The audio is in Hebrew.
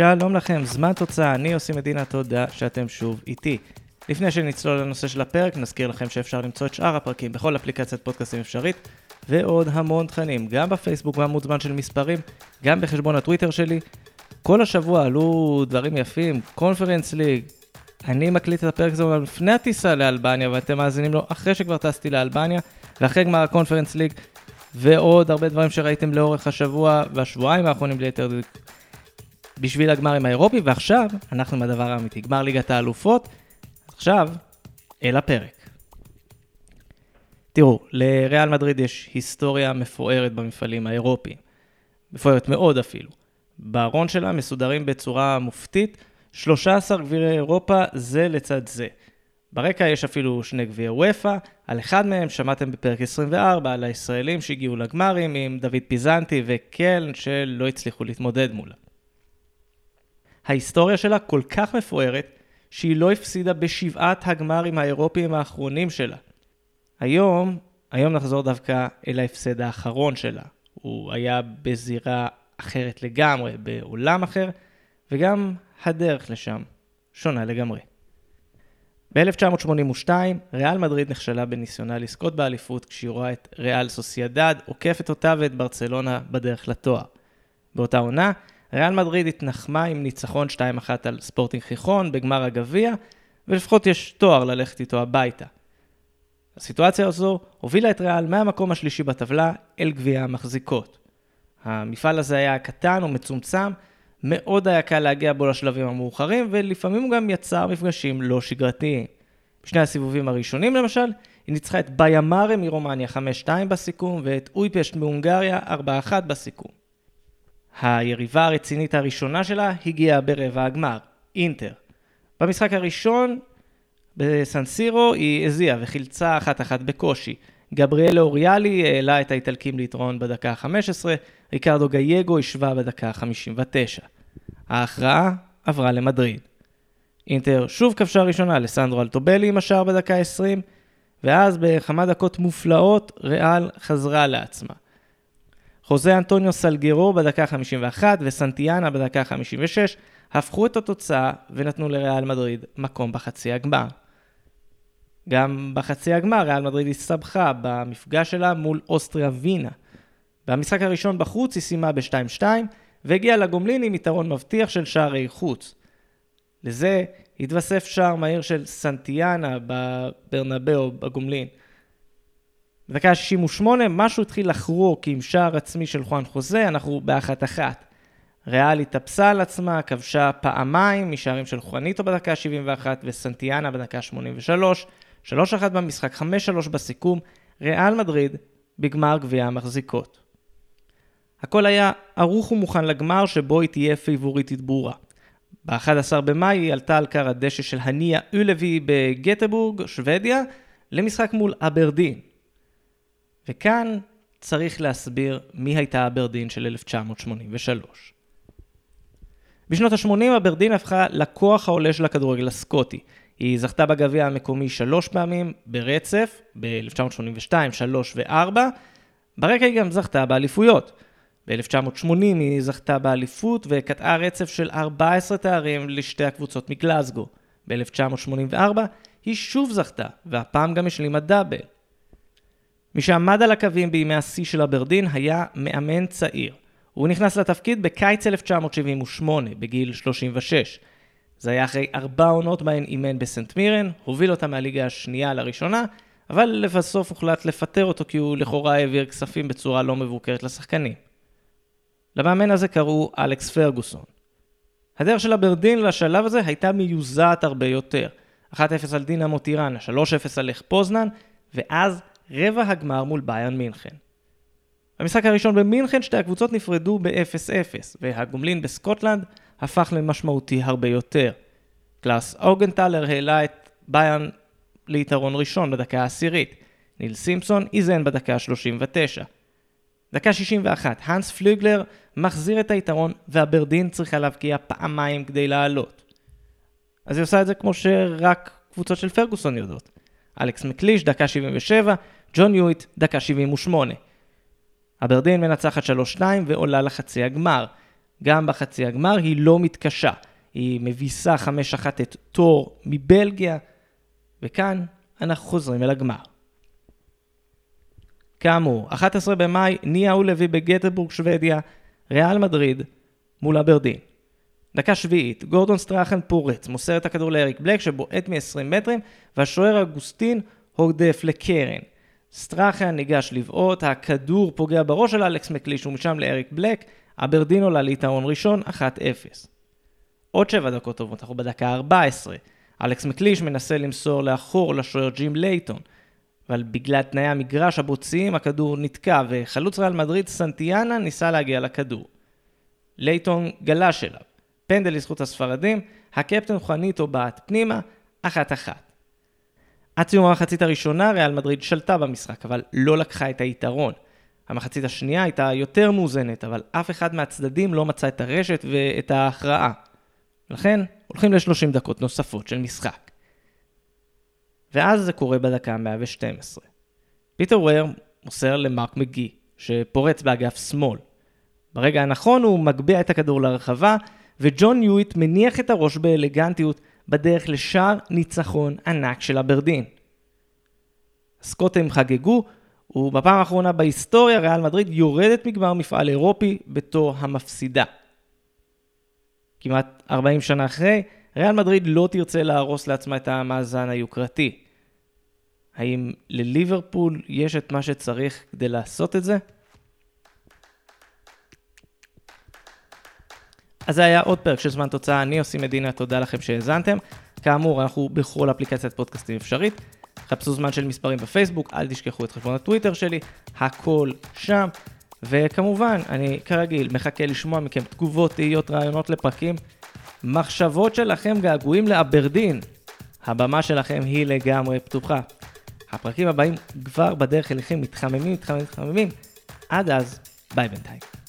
שלום לכם, זמן תוצאה, אני עושה מדינה, תודה שאתם שוב איתי. לפני שנצלול לנושא של הפרק, נזכיר לכם שאפשר למצוא את שאר הפרקים בכל אפליקציית פודקאסטים אפשרית, ועוד המון תכנים, גם בפייסבוק בעמוד זמן של מספרים, גם בחשבון הטוויטר שלי. כל השבוע עלו דברים יפים, קונפרנס ליג. אני מקליט את הפרק הזה לפני הטיסה לאלבניה, ואתם מאזינים לו אחרי שכבר טסתי לאלבניה, ואחרי גמר הקונפרנס ליג, ועוד הרבה דברים שראיתם לאורך השבוע והשבועיים האחרונים ליתר. בשביל הגמר עם האירופי, ועכשיו אנחנו עם הדבר האמיתי, גמר ליגת האלופות. עכשיו, אל הפרק. תראו, לריאל מדריד יש היסטוריה מפוארת במפעלים האירופיים. מפוארת מאוד אפילו. בארון שלה מסודרים בצורה מופתית 13 גבירי אירופה זה לצד זה. ברקע יש אפילו שני גביעי וופא, על אחד מהם שמעתם בפרק 24 על הישראלים שהגיעו לגמרים עם דוד פיזנטי וקלן שלא הצליחו להתמודד מולה. ההיסטוריה שלה כל כך מפוארת, שהיא לא הפסידה בשבעת הגמרים האירופיים האחרונים שלה. היום, היום נחזור דווקא אל ההפסד האחרון שלה. הוא היה בזירה אחרת לגמרי, בעולם אחר, וגם הדרך לשם שונה לגמרי. ב-1982, ריאל מדריד נכשלה בניסיונה לזכות באליפות כשהיא רואה את ריאל סוסיידד עוקפת אותה ואת ברצלונה בדרך לתואר. באותה עונה, ריאל מדריד התנחמה עם ניצחון 2-1 על ספורטינג חיכון בגמר הגביע, ולפחות יש תואר ללכת איתו הביתה. הסיטואציה הזו הובילה את ריאל מהמקום השלישי בטבלה אל גביע המחזיקות. המפעל הזה היה קטן ומצומצם, מאוד היה קל להגיע בו לשלבים המאוחרים, ולפעמים הוא גם יצר מפגשים לא שגרתיים. בשני הסיבובים הראשונים למשל, היא ניצחה את ביאמארה מרומניה 5-2 בסיכום, ואת אויפשט מהונגריה 4-1 בסיכום. היריבה הרצינית הראשונה שלה הגיעה ברבע הגמר, אינטר. במשחק הראשון בסנסירו היא הזיעה וחילצה אחת אחת בקושי. גבריאל אוריאלי העלה את האיטלקים ליתרון בדקה ה-15, ריקרדו גייגו השווה בדקה ה-59. ההכרעה עברה למדריד. אינטר שוב כבשה ראשונה לסנדרו אלטובלי עם השער בדקה ה-20, ואז בכמה דקות מופלאות ריאל חזרה לעצמה. חוזה אנטוניו סלגרו בדקה 51 וסנטיאנה בדקה 56 הפכו את התוצאה ונתנו לריאל מדריד מקום בחצי הגמר. גם בחצי הגמר ריאל מדריד הסתבכה במפגש שלה מול אוסטריה וינה. במשחק הראשון בחוץ היא סיימה ב-2-2 והגיעה לגומלין עם יתרון מבטיח של שערי חוץ. לזה התווסף שער מהיר של סנטיאנה בברנבאו בגומלין. בדקה ה-68 משהו התחיל לחרוק עם שער עצמי של חואן חוזה, אנחנו באחת אחת. ריאל התאפסה על עצמה, כבשה פעמיים משערים של חואניטו בדקה ה-71 וסנטיאנה בדקה ה-83, 3-1 במשחק, 5-3 בסיכום, ריאל מדריד בגמר גביע המחזיקות. הכל היה ערוך ומוכן לגמר שבו היא תהיה פייבוריטית ברורה. ב-11 במאי היא עלתה על קר הדשא של הניה אולבי בגטבורג, שוודיה, למשחק מול אברדין. וכאן צריך להסביר מי הייתה אברדין של 1983. בשנות ה-80 אברדין הפכה לכוח העולה של הכדורגל הסקוטי. היא זכתה בגביע המקומי שלוש פעמים ברצף, ב-1982, 3 ו-4. ברקע היא גם זכתה באליפויות. ב-1980 היא זכתה באליפות וקטעה רצף של 14 תארים לשתי הקבוצות מגלזגו. ב-1984 היא שוב זכתה, והפעם גם השלימה דאבל. מי שעמד על הקווים בימי השיא של אברדין היה מאמן צעיר. הוא נכנס לתפקיד בקיץ 1978, בגיל 36. זה היה אחרי ארבע עונות בהן אימן בסנט מירן, הוביל אותה מהליגה השנייה לראשונה, אבל לבסוף הוחלט לפטר אותו כי הוא לכאורה העביר כספים בצורה לא מבוקרת לשחקנים. למאמן הזה קראו אלכס פרגוסון. הדרך של אברדין לשלב הזה הייתה מיוזעת הרבה יותר. 1-0 על דינמו טיראנה, 3-0 על לך פוזנן, ואז רבע הגמר מול באיירן מינכן. במשחק הראשון במינכן שתי הקבוצות נפרדו ב-0-0, והגומלין בסקוטלנד הפך למשמעותי הרבה יותר. קלאוס אוגנטלר העלה את באיירן ליתרון ראשון בדקה העשירית. ניל סימפסון איזן בדקה ה-39. דקה 61, האנס פלוגלר מחזיר את היתרון והברדין צריכה להבקיע פעמיים כדי לעלות. אז היא עושה את זה כמו שרק קבוצות של פרגוסון יודעות. אלכס מקליש, דקה 77, ג'ון יואיט, דקה 78. אברדין מנצחת 3-2 ועולה לחצי הגמר. גם בחצי הגמר היא לא מתקשה. היא מביסה 5-1 את טור מבלגיה, וכאן אנחנו חוזרים אל הגמר. כאמור, 11 במאי, ניהו לוי בגטרבורג, שוודיה, ריאל מדריד מול אברדין. דקה שביעית, גורדון סטראחן פורץ, מוסר את הכדור לאריק בלק שבועט מ-20 מטרים, והשוער אגוסטין הורדף לקרן. סטראחן ניגש לבעוט, הכדור פוגע בראש של אלכס מקליש ומשם לאריק בלק, אברדין עולה ליתרון ראשון, 1-0. עוד 7 דקות טובות, אנחנו בדקה 14. אלכס מקליש מנסה למסור לאחור לשוער ג'ים לייטון, אבל בגלל תנאי המגרש הבוציים הכדור נתקע, וחלוץ ריאל מדריד סנטיאנה ניסה להגיע לכדור. לייטון גלש אליו. פנדל לזכות הספרדים, הקפטן חואניטו בעט פנימה, אחת אחת. עד סיום המחצית הראשונה ריאל מדריד שלטה במשחק, אבל לא לקחה את היתרון. המחצית השנייה הייתה יותר מאוזנת, אבל אף אחד מהצדדים לא מצא את הרשת ואת ההכרעה. לכן, הולכים ל-30 דקות נוספות של משחק. ואז זה קורה בדקה 112. פיטר וויר מוסר למרק מגי, שפורץ באגף שמאל. ברגע הנכון הוא מגביה את הכדור לרחבה, וג'ון יואיט מניח את הראש באלגנטיות בדרך לשער ניצחון ענק של אברדין. הסקוטים חגגו, ובפעם האחרונה בהיסטוריה ריאל מדריד יורדת מגמר מפעל אירופי בתור המפסידה. כמעט 40 שנה אחרי, ריאל מדריד לא תרצה להרוס לעצמה את המאזן היוקרתי. האם לליברפול יש את מה שצריך כדי לעשות את זה? אז זה היה עוד פרק של זמן תוצאה, אני עושים מדינה, תודה לכם שהאזנתם. כאמור, אנחנו בכל אפליקציית פודקאסטים אפשרית. חפשו זמן של מספרים בפייסבוק, אל תשכחו את חשבון הטוויטר שלי, הכל שם. וכמובן, אני כרגיל מחכה לשמוע מכם תגובות, תהיות, רעיונות לפרקים. מחשבות שלכם, געגועים לאברדין. הבמה שלכם היא לגמרי פתוחה. הפרקים הבאים כבר בדרך אליכם מתחממים, מתחממים, מתחממים. עד אז, ביי בינתיים.